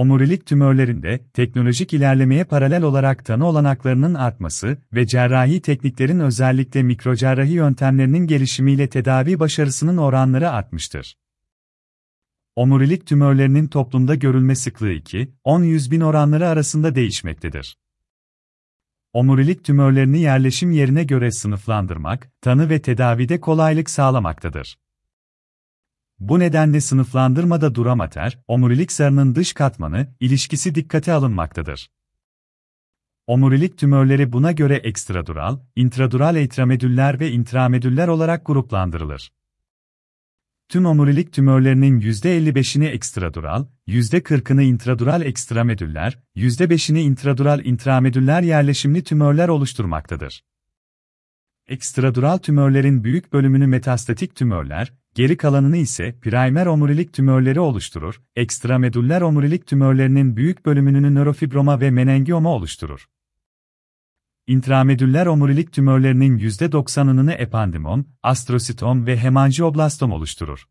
Omurilik tümörlerinde teknolojik ilerlemeye paralel olarak tanı olanaklarının artması ve cerrahi tekniklerin özellikle mikrocerrahi yöntemlerinin gelişimiyle tedavi başarısının oranları artmıştır. Omurilik tümörlerinin toplumda görülme sıklığı 2-10-100 bin oranları arasında değişmektedir. Omurilik tümörlerini yerleşim yerine göre sınıflandırmak, tanı ve tedavide kolaylık sağlamaktadır. Bu nedenle sınıflandırmada duramater, omurilik zarının dış katmanı, ilişkisi dikkate alınmaktadır. Omurilik tümörleri buna göre ekstradural, intradural etramedüller ve intramedüller olarak gruplandırılır. Tüm omurilik tümörlerinin %55'ini ekstradural, %40'ını intradural ekstramedüller, %5'ini intradural intramedüller yerleşimli tümörler oluşturmaktadır. Ekstradural tümörlerin büyük bölümünü metastatik tümörler, geri kalanını ise primer omurilik tümörleri oluşturur, ekstramedüller omurilik tümörlerinin büyük bölümünü nörofibroma ve menengioma oluşturur. İntramedüller omurilik tümörlerinin %90'ını epandimom, astrositom ve hemangioblastom oluşturur.